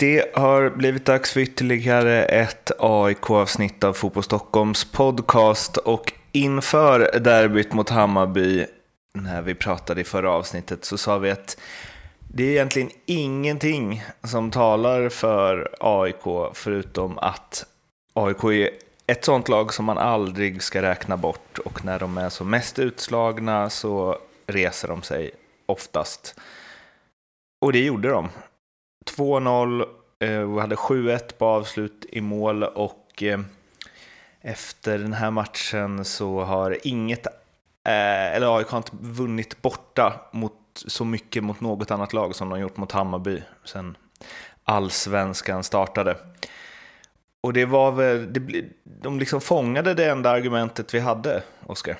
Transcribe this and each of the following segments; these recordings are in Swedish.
Det har blivit dags för ytterligare ett AIK-avsnitt av Fotboll Stockholms podcast och inför derbyt mot Hammarby, när vi pratade i förra avsnittet, så sa vi att det är egentligen ingenting som talar för AIK förutom att AIK är ett sånt lag som man aldrig ska räkna bort och när de är som mest utslagna så reser de sig oftast. Och det gjorde de. 2-0, vi hade 7-1 på avslut i mål och eh, efter den här matchen så har inget, eh, eller AIK har inte vunnit borta mot, så mycket mot något annat lag som de gjort mot Hammarby sen allsvenskan startade. Och det var väl, det, de liksom fångade det enda argumentet vi hade, Oskar.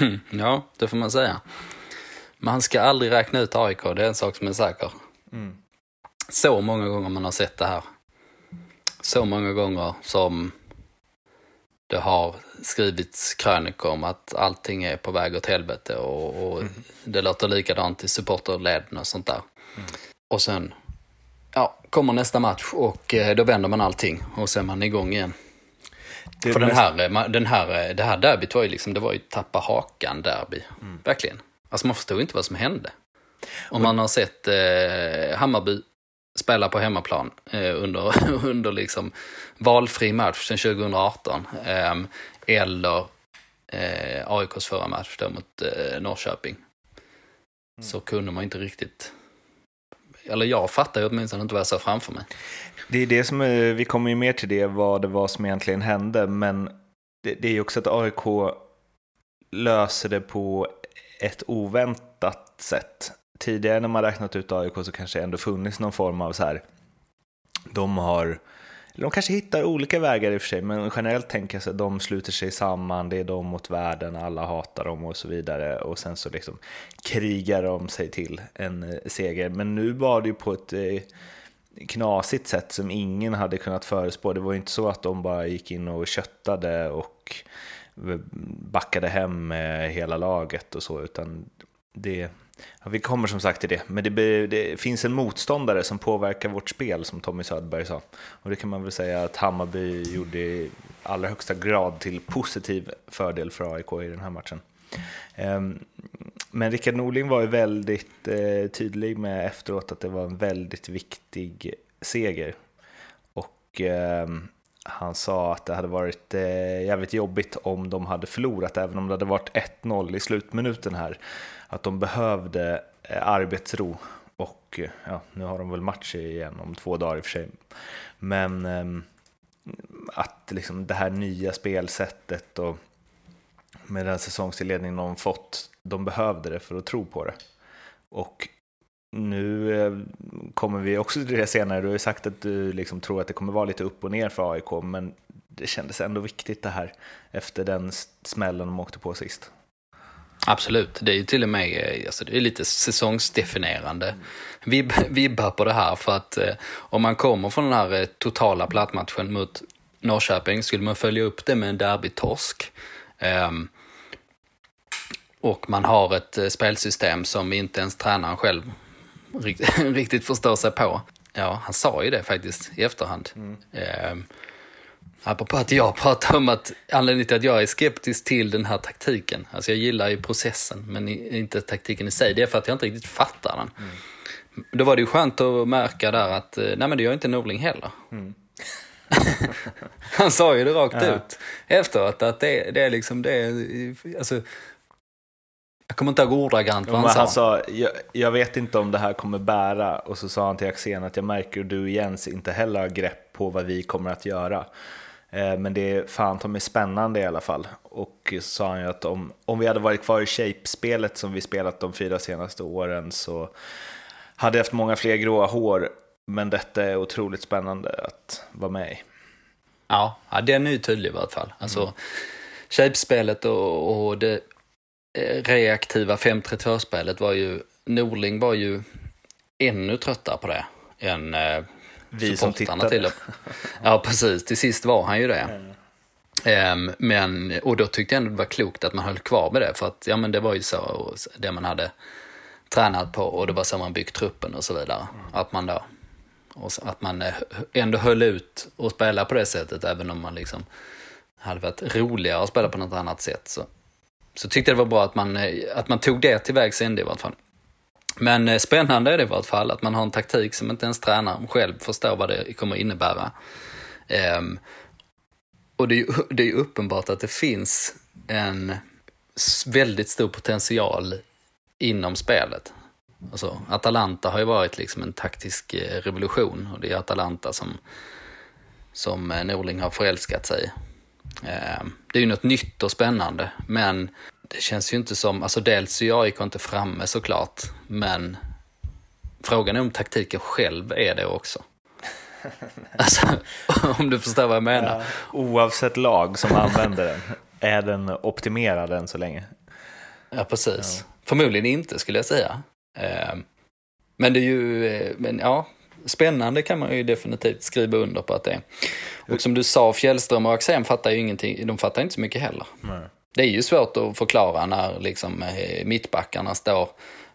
Ja, det får man säga. Man ska aldrig räkna ut AIK, det är en sak som är säker. Mm. Så många gånger man har sett det här. Så många gånger som det har skrivits krönikor om att allting är på väg åt helvete och, och mm. det låter likadant i supporterleden och sånt där. Mm. Och sen ja, kommer nästa match och eh, då vänder man allting och sen är man igång igen. Det För den här, eh, den här, eh, det här derbyt var ju liksom, det var ju tappa hakan-derby. Mm. Verkligen. Alltså man förstod inte vad som hände. Om man har sett eh, Hammarby spela på hemmaplan eh, under, under liksom valfri match sedan 2018. Eh, eller eh, AIKs förra match då mot eh, Norrköping. Mm. Så kunde man inte riktigt eller jag fattar ju åtminstone inte vad jag såg framför mig. Det är det som vi kommer ju mer till det, vad det var som egentligen hände, men det, det är ju också att AIK löser det på ett oväntat sätt. Tidigare när man räknat ut AIK så kanske det ändå funnits någon form av så här, de har de kanske hittar olika vägar i och för sig, men generellt tänker jag så att de sluter sig samman, det är de mot världen, alla hatar dem och så vidare. Och sen så liksom krigar de sig till en eh, seger. Men nu var det ju på ett eh, knasigt sätt som ingen hade kunnat förespå. Det var ju inte så att de bara gick in och köttade och eh, backade hem hela laget och så, utan det, Ja, vi kommer som sagt till det, men det, det, finns en motståndare som påverkar vårt spel, som Tommy Söderberg sa. Och det kan man väl säga att Hammarby gjorde i allra högsta grad till positiv fördel för AIK i den här matchen. Ehm, men Rickard Norling var ju väldigt eh, tydlig med efteråt att det var en väldigt viktig seger. Och ehm, han sa att det hade varit eh, jävligt jobbigt om de hade förlorat, även om det hade varit 1-0 i slutminuten här att de behövde eh, arbetsro och eh, ja, nu har de väl match igen om två dagar i och för sig. Men eh, att liksom det här nya spelsättet och med den säsongsinledning de fått, de behövde det för att tro på det. Och nu eh, kommer vi också till det senare, du har ju sagt att du liksom tror att det kommer vara lite upp och ner för AIK, men det kändes ändå viktigt det här efter den smällen de åkte på sist. Absolut, det är ju till och med eh, alltså det är lite säsongsdefinierande Vib, vibbar på det här. För att eh, om man kommer från den här eh, totala plattmatchen mot Norrköping, skulle man följa upp det med en derbytorsk eh, och man har ett eh, spelsystem som inte ens tränaren själv riktigt, riktigt förstår sig på. Ja, han sa ju det faktiskt i efterhand. Mm. Eh, Apropå att jag pratar om att anledningen till att jag är skeptisk till den här taktiken, alltså jag gillar ju processen men inte taktiken i sig, det är för att jag inte riktigt fattar den. Mm. Då var det ju skönt att märka där att, eh, nej men det gör inte Norling heller. Mm. Han sa ju det rakt ja. ut efteråt att det, det är liksom, det alltså, jag kommer inte ihåg ordagrant vad han, han sa. jag, jag, vet inte om det här kommer bära och så sa han till Axén att jag märker att du Jens inte heller har grepp på vad vi kommer att göra. Eh, men det är fan de är spännande i alla fall. Och så sa han ju att om, om vi hade varit kvar i shape-spelet som vi spelat de fyra senaste åren så hade jag haft många fler gråa hår. Men detta är otroligt spännande att vara med i. Ja, ja den är ju tydlig i alla fall. Alltså, mm. shape-spelet och, och det reaktiva 5-3-2-spelet var ju, Norling var ju ännu tröttare på det än eh, vi som tittade. Till. Ja, precis. Till sist var han ju det. Mm. men, och då tyckte jag ändå det var klokt att man höll kvar med det, för att ja, men det var ju så det man hade tränat på och det var så man byggt truppen och så vidare. Mm. Att man då Och att man eh, ändå höll ut och spela på det sättet, även om man liksom hade varit roligare att spela på något annat sätt. Så, så tyckte jag det var bra att man, eh, att man tog det till vägs ände i vart fall. Men eh, spännande är det i vart fall att man har en taktik som inte ens tränaren själv förstår vad det kommer innebära. Um, och det är, ju, det är ju uppenbart att det finns en väldigt stor potential inom spelet. Alltså, Atalanta har ju varit liksom en taktisk eh, revolution och det är Atalanta som, som Norling har förälskat sig det är ju något nytt och spännande, men det känns ju inte som, alltså dels är AIK inte framme såklart, men frågan är om taktiken själv är det också. alltså, om du förstår vad jag menar. Ja, oavsett lag som använder den, är den optimerad än så länge? Ja, precis. Ja. Förmodligen inte skulle jag säga. Ehm, men det är ju, eh, men ja, spännande kan man ju definitivt skriva under på att det är. Och som du sa, Fjällström och Axén fattar ju ingenting, de fattar inte så mycket heller. Nej. Det är ju svårt att förklara när liksom eh, mittbackarna står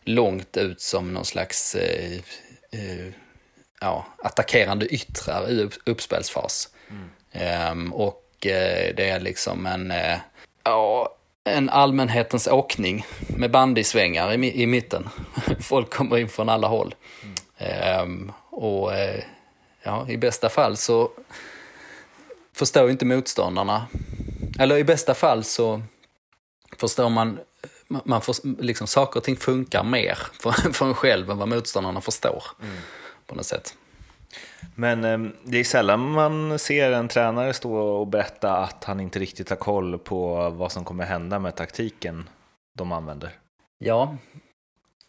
långt ut som någon slags eh, eh, ja, attackerande yttrar i upp, uppspelsfas. Mm. Um, och eh, det är liksom en, eh, ja, en allmänhetens åkning med bandysvängar i, i mitten. Folk kommer in från alla håll. Mm. Um, och eh, ja, i bästa fall så förstår inte motståndarna. Eller i bästa fall så förstår man, man får, liksom, saker och ting funkar mer för, för en själv än vad motståndarna förstår. Mm. På något sätt. Men eh, det är sällan man ser en tränare stå och berätta att han inte riktigt har koll på vad som kommer hända med taktiken de använder. Ja,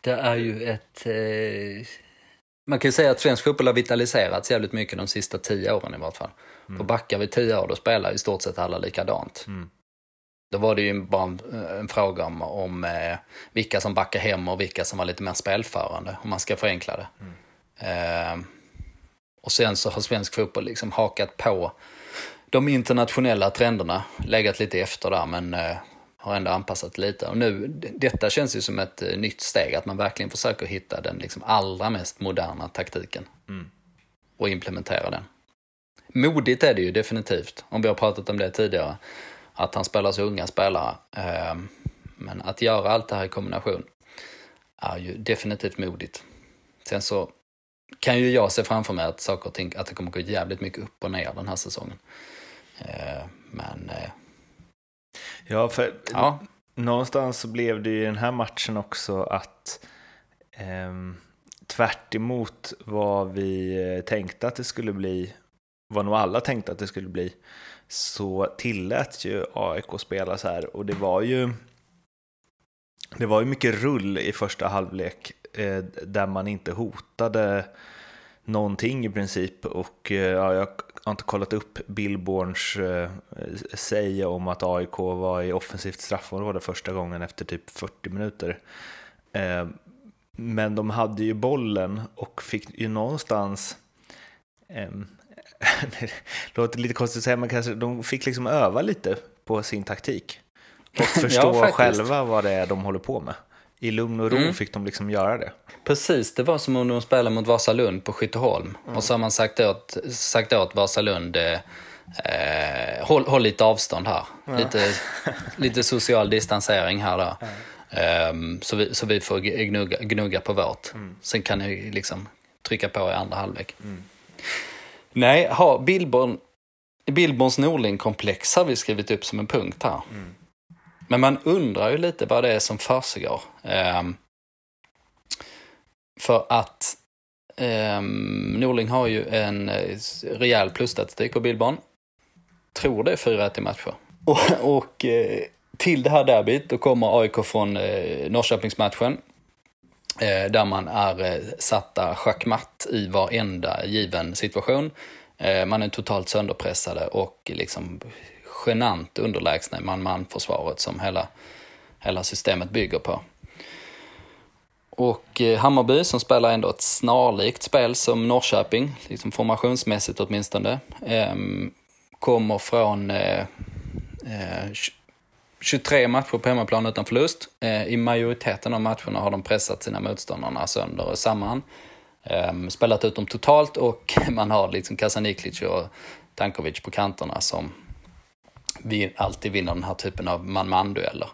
det är ju ett... Eh... Man kan ju säga att svensk fotboll har vitaliserats jävligt mycket de sista tio åren i vart fall. Mm. För backar vi tio år, då spelar i stort sett alla likadant. Mm. Då var det ju bara en, en fråga om, om eh, vilka som backar hem och vilka som var lite mer spelförande, om man ska förenkla det. Mm. Eh, och sen så har svensk fotboll liksom hakat på de internationella trenderna, legat lite efter där men eh, har ändå anpassat lite. Och nu, detta känns ju som ett eh, nytt steg, att man verkligen försöker hitta den liksom allra mest moderna taktiken. Mm. Och implementera den. Modigt är det ju definitivt, om vi har pratat om det tidigare, att han spelar så unga spelare. Eh, men att göra allt det här i kombination är ju definitivt modigt. Sen så kan ju jag se framför mig att saker och ting, att det kommer gå jävligt mycket upp och ner den här säsongen. Eh, men... Ja, för ja. någonstans så blev det ju i den här matchen också att eh, tvärt vad vi eh, tänkte att det skulle bli, vad nog alla tänkte att det skulle bli, så tillät ju AIK spela så här och det var ju det var ju mycket rull i första halvlek eh, där man inte hotade någonting i princip och eh, ja, jag har inte kollat upp Billborns eh, säga om att AIK var i offensivt straffområde första gången efter typ 40 minuter. Eh, men de hade ju bollen och fick ju någonstans eh, det låter lite konstigt att säga, men kanske de fick liksom öva lite på sin taktik. Och förstå ja, själva vad det är de håller på med. I lugn och ro mm. fick de liksom göra det. Precis, det var som om de spelade mot Vasalund på Skytteholm. Mm. Och så har man sagt åt, sagt åt Vasalund, eh, håll, håll lite avstånd här. Ja. Lite, lite social distansering här då. Ja. Um, så, vi, så vi får gnugga, gnugga på vårt. Mm. Sen kan ni liksom trycka på i andra halvlek. Mm. Nej, ha, Billborn, Billborns Norling-komplex har vi skrivit upp som en punkt här. Mm. Men man undrar ju lite vad det är som försiggår. Um, för att um, Norling har ju en eh, rejäl plusstatistik på Billborn. Tror det är 4-1 i matcher. Och, och uh, till det här derbyt, då kommer AIK från uh, Norrköpingsmatchen. Uh, där man är uh, satta schackmatt i varenda given situation. Man är totalt sönderpressade och liksom genant underlägsna i man-man-försvaret som hela, hela systemet bygger på. Och eh, Hammarby som spelar ändå ett snarlikt spel som Norrköping, liksom formationsmässigt åtminstone, ehm, kommer från eh, eh, 23 matcher på hemmaplan utan förlust. I majoriteten av matcherna har de pressat sina motståndarna sönder och samman. Ehm, spelat ut dem totalt och man har liksom Kasaniklic och Tankovic på kanterna som vi alltid vinner den här typen av man-man-dueller.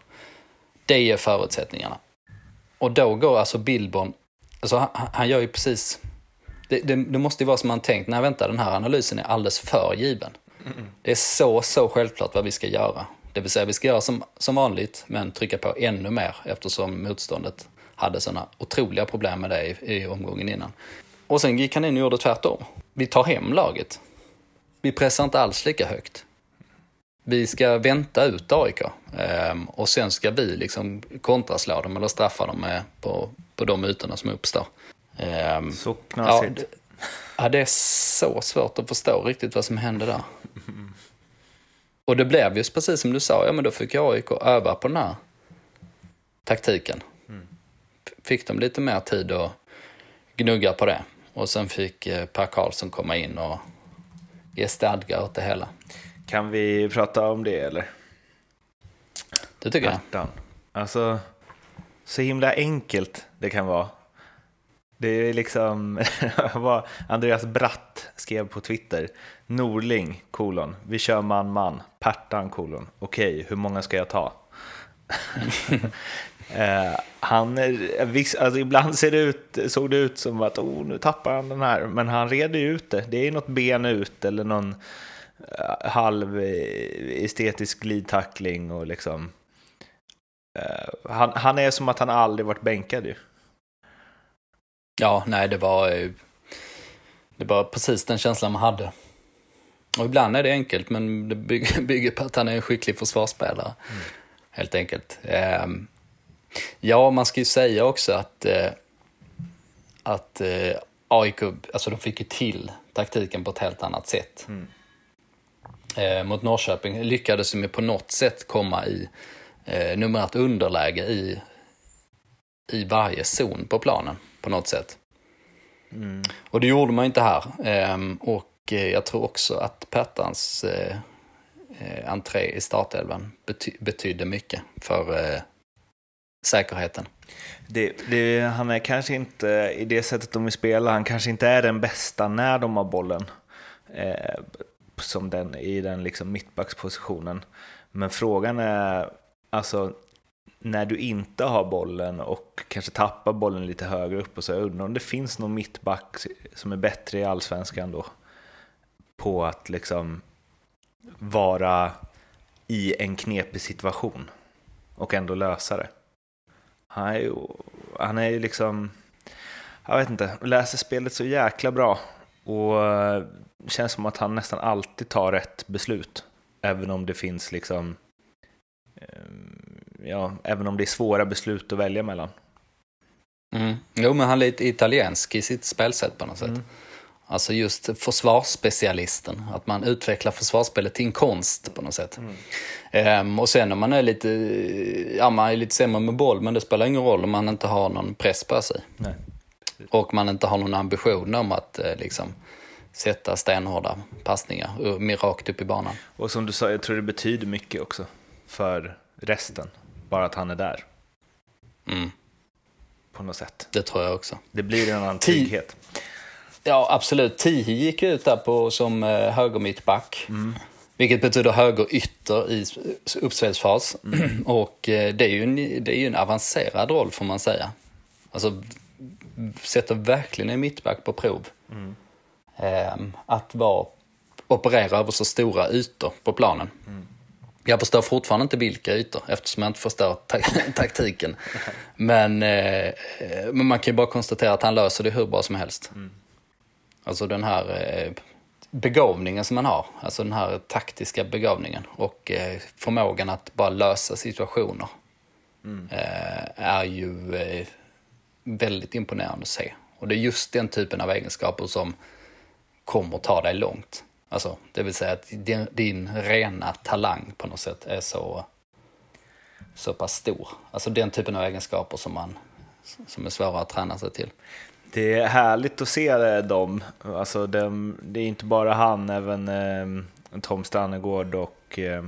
Det är förutsättningarna. Och då går alltså Billborn, alltså han, han gör ju precis, det, det, det, måste ju vara som man tänkt, nej vänta den här analysen är alldeles för given. Mm. Det är så, så självklart vad vi ska göra. Det vill säga vi ska göra som, som vanligt men trycka på ännu mer eftersom motståndet hade sådana otroliga problem med det i, i omgången innan. Och sen gick han in och gjorde tvärtom. Vi tar hem laget. Vi pressar inte alls lika högt. Vi ska vänta ut AIK ehm, och sen ska vi liksom kontraslå dem eller straffa dem med på, på de ytorna som uppstår. Ehm, så knasigt. Ja, ja, det är så svårt att förstå riktigt vad som hände där. Och det blev just precis som du sa, ja men då fick AIK öva på den här taktiken. Mm. Fick de lite mer tid att gnugga på det. Och sen fick eh, Per Karlsson komma in och ge stadga åt det hela. Kan vi prata om det eller? Det tycker jag. Alltså, så himla enkelt det kan vara. Det är liksom vad Andreas Bratt skrev på Twitter. Norling, kolon. Vi kör man-man. Pertan, kolon. Okej, hur många ska jag ta? eh, han, alltså ibland ser det ut, såg det ut som att oh, nu tappar han den här, men han reder ju ut det. Det är något ben ut eller någon halv eh, estetisk glidtackling och liksom. Uh, han, han är som att han aldrig varit bänkad ju. Ja, nej, det var, det var precis den känslan man hade. Och ibland är det enkelt, men det bygger, på att han är en skicklig försvarsspelare. Mm. Helt enkelt. Ehm, ja, man ska ju säga också att, eh, att eh, AIK, alltså de fick ju till taktiken på ett helt annat sätt. Mm. Eh, mot Norrköping lyckades de på något sätt komma i numerärt underläge i, i varje zon på planen på något sätt. Mm. Och det gjorde man inte här. Ehm, och eh, jag tror också att Pertans eh, eh, entré i startelvan bety betydde mycket för säkerheten. Det, det, han är kanske inte, i det sättet de vill spela, han kanske inte är den bästa när de har bollen. Eh, som den, I den liksom mittbackspositionen. Men frågan är, alltså när du inte har bollen och kanske tappar bollen lite högre upp och så, jag undrar om det finns någon mittback som är bättre i allsvenskan då på att liksom vara i en knepig situation och ändå lösa det. Han är ju, han är ju liksom, jag vet inte, läser spelet så jäkla bra och känns som att han nästan alltid tar rätt beslut. Även om det finns liksom ja, även om det är svåra beslut att välja mellan. Mm. Jo, men han är lite italiensk i sitt spelsätt på något sätt. Mm. Alltså just försvarsspecialisten, att man utvecklar försvarsspelet till en konst på något sätt. Mm. Ehm, och sen om man är lite, ja man är lite sämre med boll, men det spelar ingen roll om man inte har någon press på sig. Nej. Och man inte har någon ambition om att eh, liksom sätta stenhårda passningar rakt upp i banan. Och som du sa, jag tror det betyder mycket också för resten. Bara att han är där. Mm. På något sätt. Det tror jag också. Det blir en annan trygghet. Ja, absolut. Tihi gick ut där på, som eh, högermittback. Mm. Vilket betyder högerytter i uppspelsfas. Mm. Och eh, det är, ju en, det är ju en avancerad roll får man säga. Alltså, sätter verkligen en mittback på prov. Mm. Eh, att vara, operera över så stora ytor på planen. Mm. Jag förstår fortfarande inte vilka ytor eftersom jag inte förstår ta taktiken. Men, eh, men man kan ju bara konstatera att han löser det hur bra som helst. Mm. Alltså den här eh, begåvningen som man har, alltså den här taktiska begåvningen och eh, förmågan att bara lösa situationer mm. eh, är ju eh, väldigt imponerande att se. Och det är just den typen av egenskaper som kommer ta dig långt. Alltså, det vill säga att din, din rena talang på något sätt är så, så pass stor. Alltså den typen av egenskaper som, man, som är svåra att träna sig till. Det är härligt att se eh, dem. Alltså de, det är inte bara han, även eh, Tom Stannegård och eh,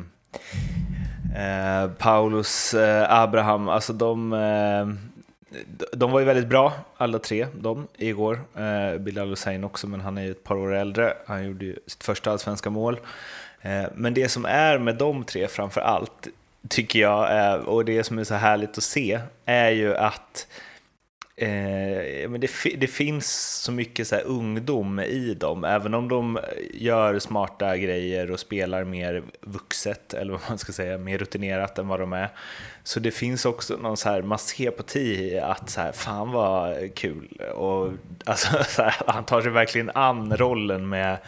eh Paulus eh, Abraham. Alltså de, eh, de var ju väldigt bra, alla tre, de, igår. Eh, Bilal Hussein också, men han är ju ett par år äldre. Han gjorde ju sitt första allsvenska mål. Eh, men det som är med de tre framför allt, tycker jag, eh, och det som är så härligt att se, är ju att Eh, men det, det, finns så mycket så ungdom i dem, även om de gör smarta grejer och spelar mer vuxet, eller vad man ska säga, mer rutinerat än vad de är. Så det finns också någon så här, man ser på Ti att så här, fan vad kul. Och, alltså, här, han tar sig verkligen an rollen med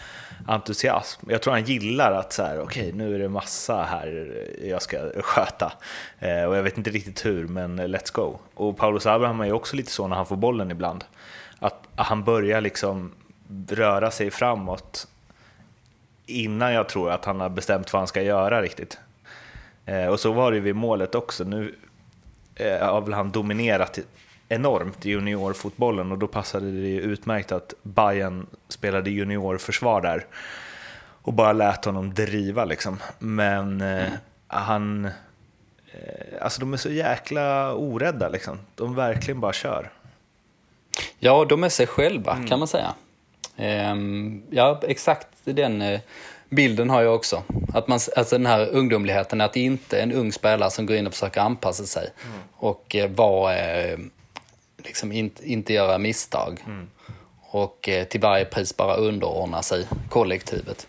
entusiasm. Jag tror han gillar att så här, okej, okay, nu är det massa här jag ska sköta. Eh, och jag vet inte riktigt hur, men let's go. Och Paulus Abraham är ju också lite så när han får bollen ibland. Att han börjar liksom röra sig framåt innan jag tror att han har bestämt vad han ska göra riktigt. Eh, och så var det vid målet också. Nu eh, har väl han dominerat enormt i juniorfotbollen och då passade det ju utmärkt att Bayern spelade juniorförsvar där och bara lät honom driva liksom. Men eh, mm. han, alltså de är så jäkla orädda liksom. De verkligen bara kör. Ja, de är sig själva mm. kan man säga. Ehm, ja, exakt den eh, bilden har jag också. Att man, alltså den här ungdomligheten, att det inte är en ung spelare som går in och försöker anpassa sig mm. och eh, vara eh, liksom inte, inte göra misstag. Mm. Och eh, till varje pris bara underordna sig kollektivet.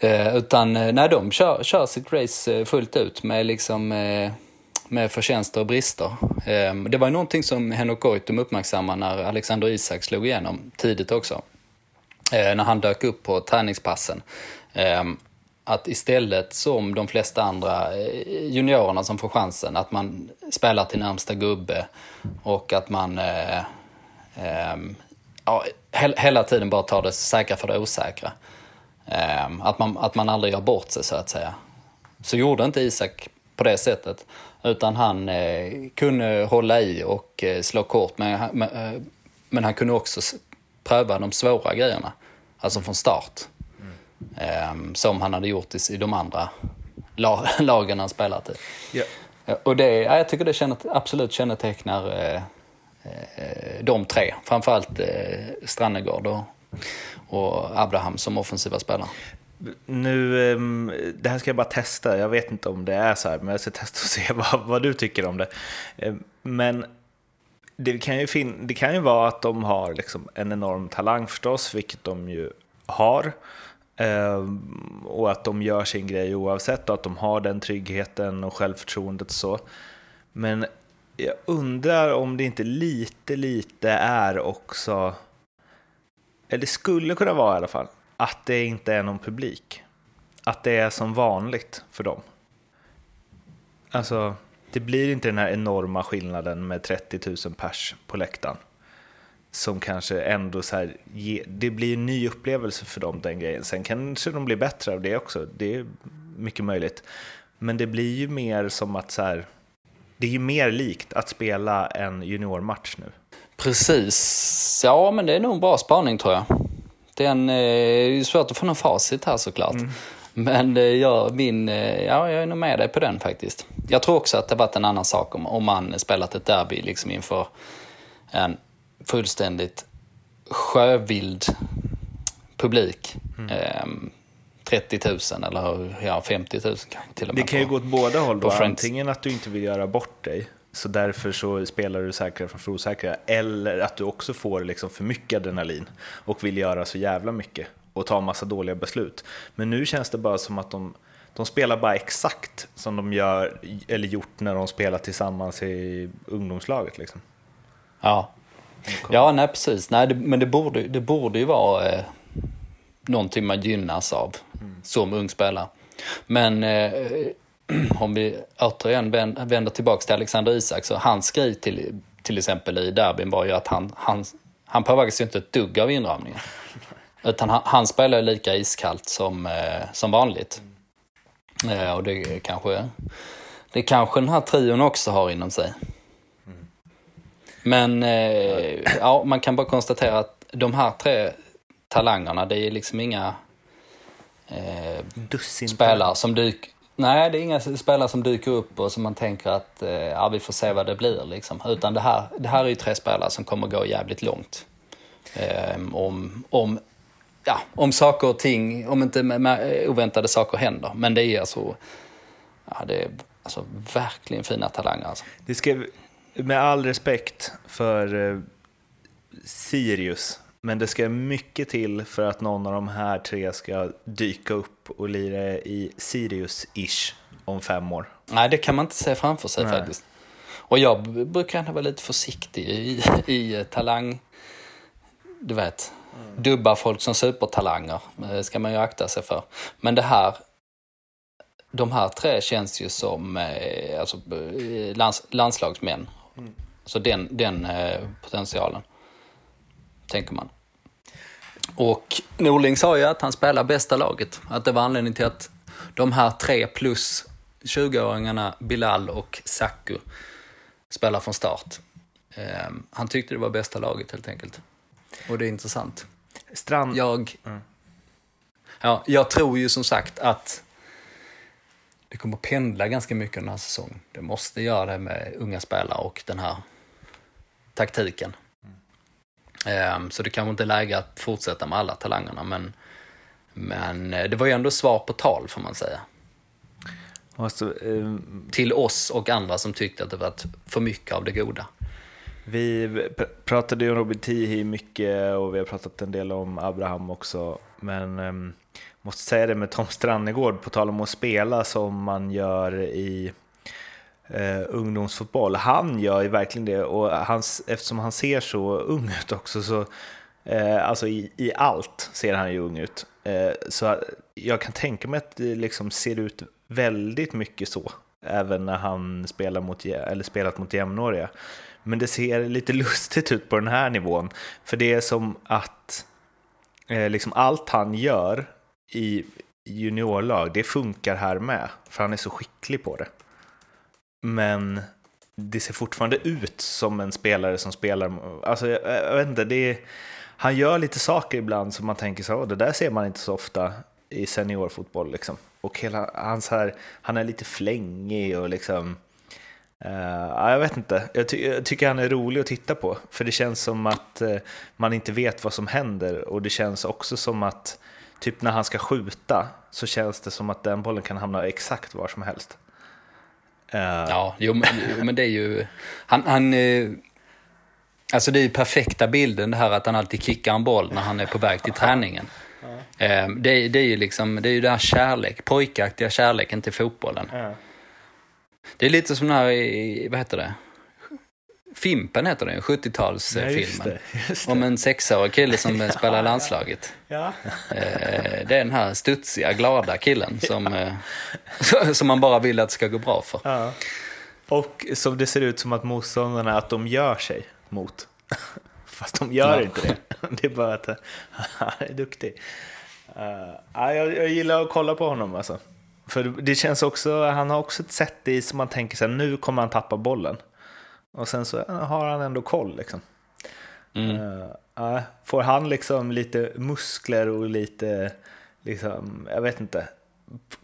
Eh, utan eh, när de kör, kör sitt race eh, fullt ut med liksom eh, med förtjänster och brister. Eh, det var ju någonting som Henok Goitom uppmärksammade när Alexander Isak slog igenom tidigt också. Eh, när han dök upp på träningspassen att istället som de flesta andra juniorerna som får chansen, att man spelar till närmsta gubbe och att man eh, eh, ja, hela tiden bara tar det säkra för det osäkra. Eh, att, man, att man aldrig gör bort sig så att säga. Så gjorde inte Isak på det sättet, utan han eh, kunde hålla i och eh, slå kort, men, men han kunde också pröva de svåra grejerna, alltså från start. Eh, som han hade gjort i, i de andra la, lagen han spelat i. Yeah. Och det, ja, jag tycker det känner, absolut kännetecknar eh, eh, de tre. Framförallt eh, Strannegård och, och Abraham som offensiva spelare. Nu, ehm, det här ska jag bara testa, jag vet inte om det är så här, men jag ska testa och se vad, vad du tycker om det. Ehm, men det kan, ju fin det kan ju vara att de har liksom en enorm talang förstås, vilket de ju har. Ehm, och att de gör sin grej oavsett och att de har den tryggheten och självförtroendet så. Men jag undrar om det inte lite, lite är också, eller det skulle kunna vara i alla fall, att det inte är någon publik. Att det är som vanligt för dem. Alltså, det blir inte den här enorma skillnaden med 30 000 pers på läktaren som kanske ändå så här, ge, det blir en ny upplevelse för dem den grejen. Sen kanske de blir bättre av det också, det är mycket möjligt. Men det blir ju mer som att så här, det är ju mer likt att spela en juniormatch nu. Precis, ja men det är nog en bra spaning tror jag. Det är, en, eh, det är svårt att få någon facit här såklart. Mm. Men ja, min, eh, ja, jag är nog med dig på den faktiskt. Jag tror också att det varit en annan sak om, om man spelat ett derby liksom inför en fullständigt sjövild publik. Mm. Eh, 30 000 eller ja, 50 000 kanske till och med. Det kan ju gå åt båda håll då. Antingen att du inte vill göra bort dig, så därför så spelar du säkrare framför osäkra. Eller att du också får liksom för mycket adrenalin och vill göra så jävla mycket och ta massa dåliga beslut. Men nu känns det bara som att de, de spelar bara exakt som de gör, eller gjort när de spelar tillsammans i ungdomslaget. Liksom. Ja, Ja, nej precis. Nej, det, men det borde, det borde ju vara eh, någonting man gynnas av mm. som ung spelare. Men eh, om vi återigen vänder tillbaka till Alexander Isak, så hans grej till, till exempel i derbyn var ju att han, han, han påverkas ju inte ett dugg av inramningen. Utan han, han spelar lika iskallt som, eh, som vanligt. Eh, och det kanske, det kanske den här trion också har inom sig. Men eh, ja, man kan bara konstatera att de här tre talangerna, det är liksom inga eh, spelare som, dyk, Nej, det är inga spelare som dyker upp och som man tänker att eh, ja, vi får se vad det blir. Liksom. Utan det här, det här är ju tre spelare som kommer gå jävligt långt. Eh, om, om, ja, om saker och ting, om inte med, med oväntade saker händer. Men det är alltså, ja, det är alltså verkligen fina talanger. Alltså. Det ska, med all respekt för eh, Sirius, men det ska mycket till för att någon av de här tre ska dyka upp och lira i Sirius-ish om fem år. Nej, det kan man inte se framför sig Nej. faktiskt. Och jag brukar ändå vara lite försiktig i, i eh, talang... Du vet, mm. dubba folk som supertalanger Det ska man ju akta sig för. Men det här, de här tre känns ju som eh, alltså, eh, lands, landslagsmän. Mm. Så den, den potentialen tänker man. Och Norling sa ju att han spelar bästa laget. Att det var anledningen till att de här tre plus 20-åringarna Bilal och Saku spelar från start. Um, han tyckte det var bästa laget helt enkelt. Och det är intressant. Strand... Jag, mm. ja, jag tror ju som sagt att det kommer att pendla ganska mycket den här säsongen. Det måste göra det med unga spelare och den här taktiken. Ehm, så det kanske inte är läge att fortsätta med alla talangerna, men, men eh, det var ju ändå svar på tal får man säga. Alltså, um... Till oss och andra som tyckte att det var för mycket av det goda. Vi pratade ju om Robin Tihi mycket och vi har pratat en del om Abraham också. Men um, måste säga det med Tom Strannegård, på tal om att spela som man gör i eh, ungdomsfotboll. Han gör ju verkligen det och hans, eftersom han ser så ung ut också så eh, alltså i, i allt ser han ju ung ut. Eh, så jag kan tänka mig att det liksom ser ut väldigt mycket så även när han spelar mot, eller spelat mot jämnåriga. Men det ser lite lustigt ut på den här nivån, för det är som att eh, liksom allt han gör i juniorlag, det funkar här med, för han är så skicklig på det. Men det ser fortfarande ut som en spelare som spelar, alltså jag, jag vet inte, det är, han gör lite saker ibland som man tänker så, det där ser man inte så ofta i seniorfotboll liksom. Och hela hans här, han är lite flängig och liksom, uh, jag vet inte, jag, ty jag, tycker han är rolig att titta på, för det känns som att uh, man inte vet vad som händer och det känns också som att typ när han ska skjuta så känns det som att den bollen kan hamna exakt var som helst. Uh, ja, jo, men, men det är ju... Han, han, eh, alltså det är ju perfekta bilden det här att han alltid kickar en boll när han är på väg till träningen. Uh. Det, det, är ju liksom, det är ju den här kärlek, pojkaktiga kärleken till fotbollen. Det är lite som den här, vad heter det? Fimpen heter den 70-talsfilmen. Ja, om en sexårig kille som spelar landslaget. Ja. Eh, det är den här studsiga, glada killen som, ja. Eh, som man bara vill att det ska gå bra för. Ja. Och som det ser ut som att motståndarna, att de gör sig mot. Fast de gör ja. inte det. Det är bara att han är duktig. Uh, jag, jag gillar att kolla på honom alltså. För det känns också, han har också ett sätt i som man tänker sig nu kommer han tappa bollen. Och sen så har han ändå koll liksom. Mm. Uh, får han liksom lite muskler och lite, liksom, jag vet inte,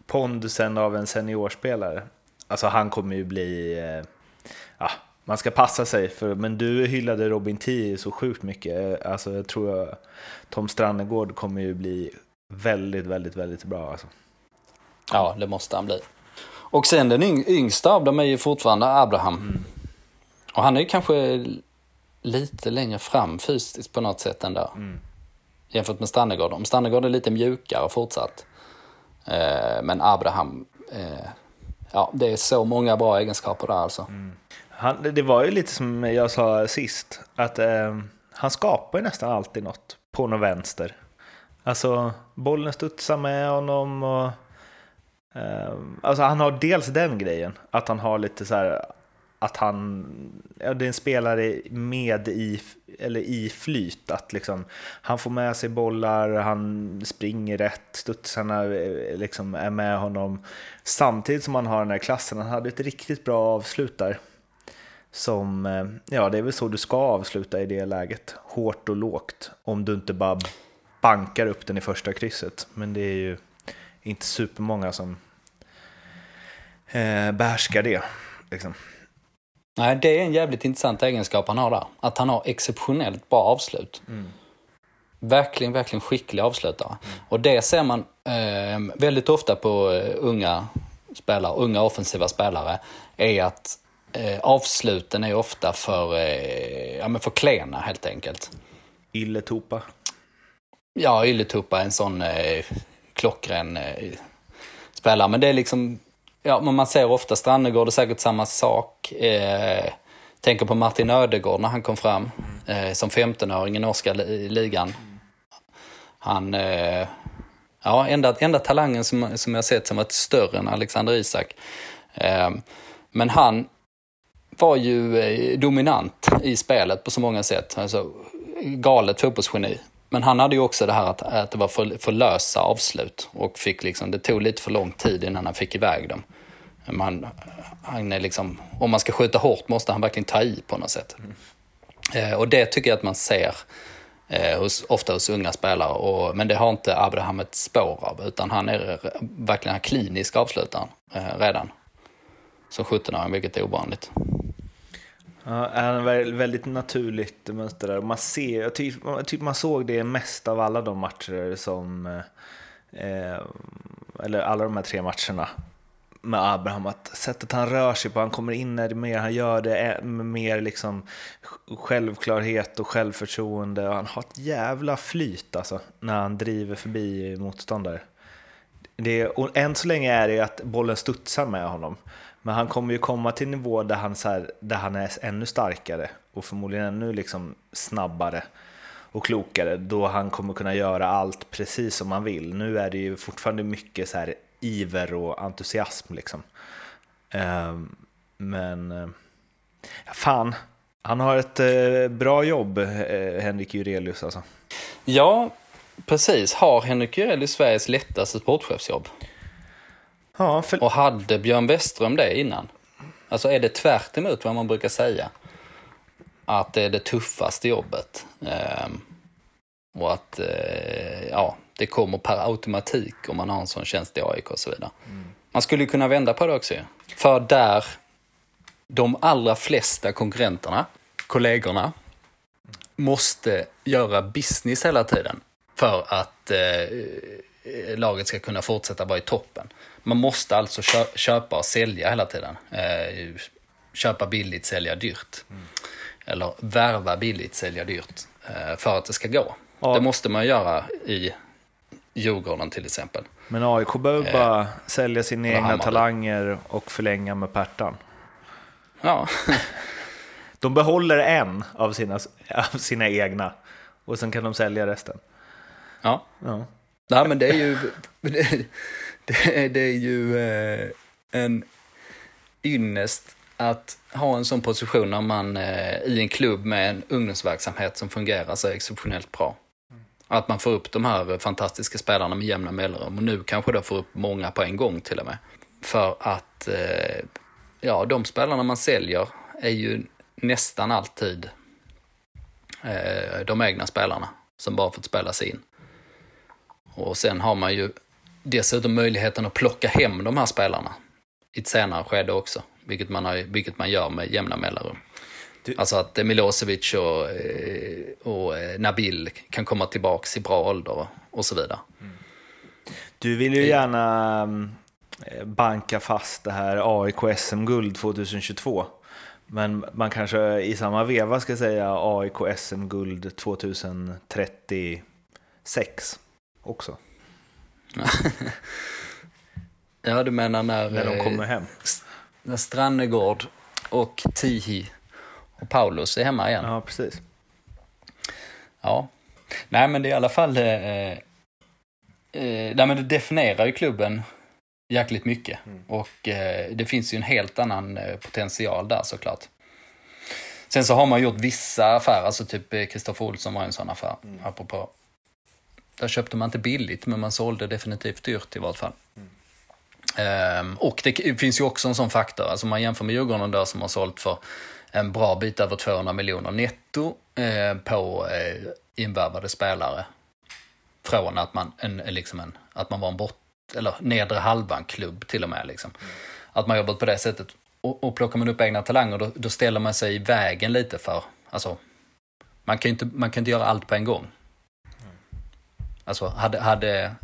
pondusen av en seniorspelare. Alltså han kommer ju bli, uh, ja, man ska passa sig, för, men du hyllade Robin Tii så sjukt mycket. Alltså jag tror att Tom Strannegård kommer ju bli väldigt, väldigt, väldigt bra. Alltså. Ja, det måste han bli. Och sen den yngsta av dem är ju fortfarande Abraham. Mm. Och han är ju kanske lite längre fram fysiskt på något sätt ändå. Mm. Jämfört med Stannegård. Om Stannegård är lite mjukare fortsatt. Eh, men Abraham, eh, ja det är så många bra egenskaper där alltså. Mm. Han, det var ju lite som jag sa sist, att eh, han skapar ju nästan alltid något på någon vänster. Alltså bollen studsar med honom och eh, Alltså han har dels den grejen, att han har lite så här att han, ja, det är en spelare med i, eller i flyt, att liksom, han får med sig bollar, han springer rätt, studsarna eh, liksom är med honom. Samtidigt som han har den här klassen, han hade ett riktigt bra avslut där. Som, eh, ja det är väl så du ska avsluta i det läget, hårt och lågt, om du inte bara bankar upp den i första krysset. Men det är ju inte supermånga som eh, behärskar det. Liksom. Nej, det är en jävligt intressant egenskap han har där. Att han har exceptionellt bra avslut. Mm. Verkligen, verkligen skicklig avslutare. Mm. Och det ser man eh, väldigt ofta på uh, unga spelare, unga offensiva spelare, är att eh, avsluten är ofta för, eh, ja, men för klena helt enkelt. Illetupa. Ja, Illetupa är en sån eh, klockren eh, spelare. Men det är liksom, ja, men man ser ofta Strannegård är säkert samma sak. Eh, tänker på Martin Ödegård när han kom fram eh, som 15-åring i norska ligan. Han, eh, ja, enda, enda talangen som, som jag sett som varit större än Alexander Isak. Eh, men han var ju eh, dominant i spelet på så många sätt. Alltså, galet fotbollsgeni. Men han hade ju också det här att, att det var för, för lösa avslut och fick liksom, det tog lite för lång tid innan han fick iväg dem. Man, han är liksom, om man ska skjuta hårt måste han verkligen ta i på något sätt. Mm. Eh, och det tycker jag att man ser eh, hos, ofta hos unga spelare. Och, men det har inte Abraham ett spår av, utan han är verkligen en klinisk avslutare eh, redan. Som 17-åring, vilket är ovanligt. Ja, han är väldigt naturligt mönster där. Man, ser, jag tycker, typ man såg det mest av alla de matcher som, eh, eller alla de här tre matcherna med Abraham, att sättet han rör sig på, han kommer in när det mer, han gör det med mer liksom självklarhet och självförtroende. Och han har ett jävla flyt alltså, när han driver förbi motståndare. Det, och än så länge är det att bollen studsar med honom. Men han kommer ju komma till en nivå där han, så här, där han är ännu starkare och förmodligen ännu liksom snabbare och klokare då han kommer kunna göra allt precis som han vill. Nu är det ju fortfarande mycket så här iver och entusiasm liksom. Ehm, men uh, fan, han har ett uh, bra jobb, uh, Henrik Jurelius alltså. Ja, precis. Har Henrik Jurelius Sveriges lättaste sportchefsjobb? Ja, för... Och hade Björn Westström det innan? Alltså är det tvärt emot vad man brukar säga? Att det är det tuffaste jobbet. Ehm, och att eh, ja, det kommer per automatik om man har en sån tjänst i AIK och så vidare. Mm. Man skulle kunna vända på det också För där de allra flesta konkurrenterna, kollegorna, måste göra business hela tiden för att eh, laget ska kunna fortsätta vara i toppen. Man måste alltså köpa och sälja hela tiden. Eh, köpa billigt, sälja dyrt. Mm. Eller värva billigt, sälja dyrt. Eh, för att det ska gå. Ja. Det måste man göra i Djurgården till exempel. Men AIK behöver bara eh, sälja sina egna talanger och förlänga med Pertan. Ja. de behåller en av sina, av sina egna och sen kan de sälja resten. Ja. ja. Nej, men det är ju, det, det, det är ju eh, en ynnest att ha en sån position när man eh, i en klubb med en ungdomsverksamhet som fungerar så exceptionellt bra. Att man får upp de här fantastiska spelarna med jämna mellanrum och nu kanske då får upp många på en gång till och med. För att eh, ja, de spelarna man säljer är ju nästan alltid eh, de egna spelarna som bara fått spelas in. Och sen har man ju dessutom möjligheten att plocka hem de här spelarna i ett senare skede också, vilket man, har, vilket man gör med jämna mellanrum. Alltså att Milosevic och, eh, och eh, Nabil kan komma tillbaks i bra ålder och så vidare. Mm. Du vill ju gärna eh, banka fast det här AIK SM-guld 2022. Men man kanske i samma veva ska säga AIK SM-guld 2036 också. ja, du menar när... När de kommer hem? När Strannegård och Tihi och Paulus är hemma igen. Ja, precis. Ja. Nej, men det är i alla fall... Eh, eh, nej, men det definierar ju klubben jäkligt mycket. Mm. Och eh, det finns ju en helt annan eh, potential där såklart. Sen så har man gjort vissa affärer, alltså typ Kristoffer Olsson var en sån affär, mm. apropå. Där köpte man inte billigt, men man sålde definitivt dyrt i vart fall. Mm. Um, och det finns ju också en sån faktor, alltså man jämför med Djurgården då som har sålt för en bra bit över 200 miljoner netto eh, på eh, invärvade spelare. Från att man, en, liksom en, att man var en bort, eller nedre halvan klubb till och med. Liksom. Att man jobbat på det sättet. Och, och plockar man upp egna talanger, då, då ställer man sig i vägen lite för, alltså, man kan ju inte, man kan inte göra allt på en gång. Alltså, hade, hade,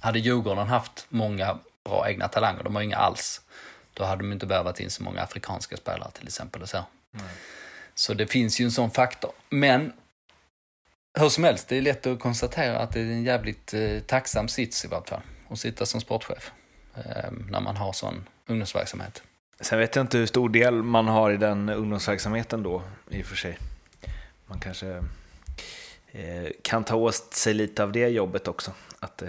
hade Djurgården haft många bra egna talanger, de har inga alls, då hade de inte behövt in så många afrikanska spelare till exempel. Och så. Mm. så det finns ju en sån faktor. Men hur som helst, det är lätt att konstatera att det är en jävligt eh, tacksam sits i vart fall, att sitta som sportchef eh, när man har sån ungdomsverksamhet. Sen vet jag inte hur stor del man har i den ungdomsverksamheten då, i och för sig. Man kanske eh, kan ta åt sig lite av det jobbet också. Att, eh,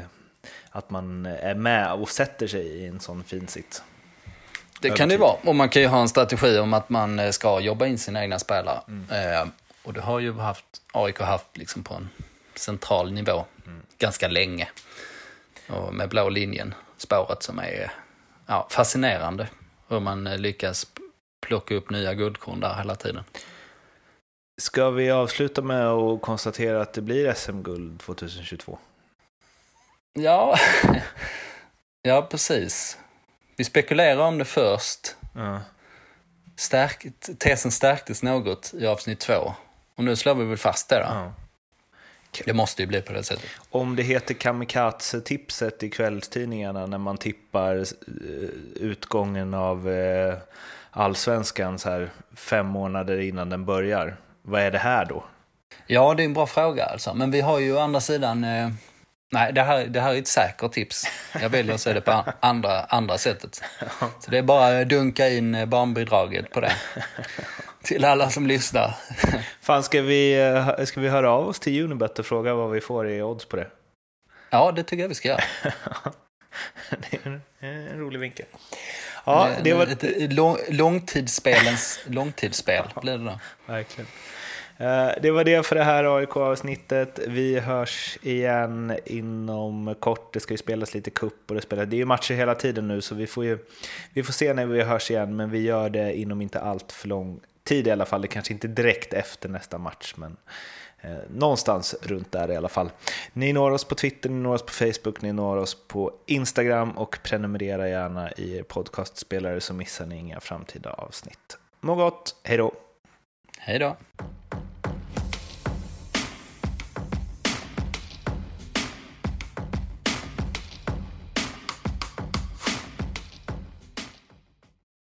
att man är med och sätter sig i en sån fin sits. Det kan det vara. Och man kan ju ha en strategi om att man eh, ska jobba in sina egna spelare. Mm. Eh, och det har ju haft, AIK haft liksom på en central nivå mm. ganska länge. Och med blå linjen, spåret som är ja, fascinerande. Hur man eh, lyckas plocka upp nya guldkorn där hela tiden. Ska vi avsluta med att konstatera att det blir SM-guld 2022? Ja, ja precis. Vi spekulerar om det först. Ja. Stärk, tesen stärktes något i avsnitt två. Och nu slår vi väl fast det då. Ja. Det måste ju bli på det sättet. Om det heter kamikaze-tipset i kvällstidningarna när man tippar eh, utgången av eh, allsvenskan så här fem månader innan den börjar. Vad är det här då? Ja, det är en bra fråga alltså. Men vi har ju å andra sidan eh... Nej, det här, det här är ett säkert tips. Jag väljer att se det på andra, andra sättet. Så det är bara att dunka in barnbidraget på det. Till alla som lyssnar. Fan, ska vi, ska vi höra av oss till Unibet och fråga vad vi får i odds på det? Ja, det tycker jag vi ska göra. det är en, en rolig vinkel. Ja, det var... Ett lång, långtidsspelens långtidsspel blir det då. Verkligen. Eh, det var det för det här AIK-avsnittet. Vi hörs igen inom kort. Det ska ju spelas lite cup och det, spelas, det är ju matcher hela tiden nu så vi får, ju, vi får se när vi hörs igen men vi gör det inom inte allt för lång tid i alla fall. Det kanske inte direkt efter nästa match men eh, någonstans runt där i alla fall. Ni når oss på Twitter, ni når oss på Facebook, ni når oss på Instagram och prenumerera gärna i er podcastspelare så missar ni inga framtida avsnitt. Må gott, hej då! Hej då!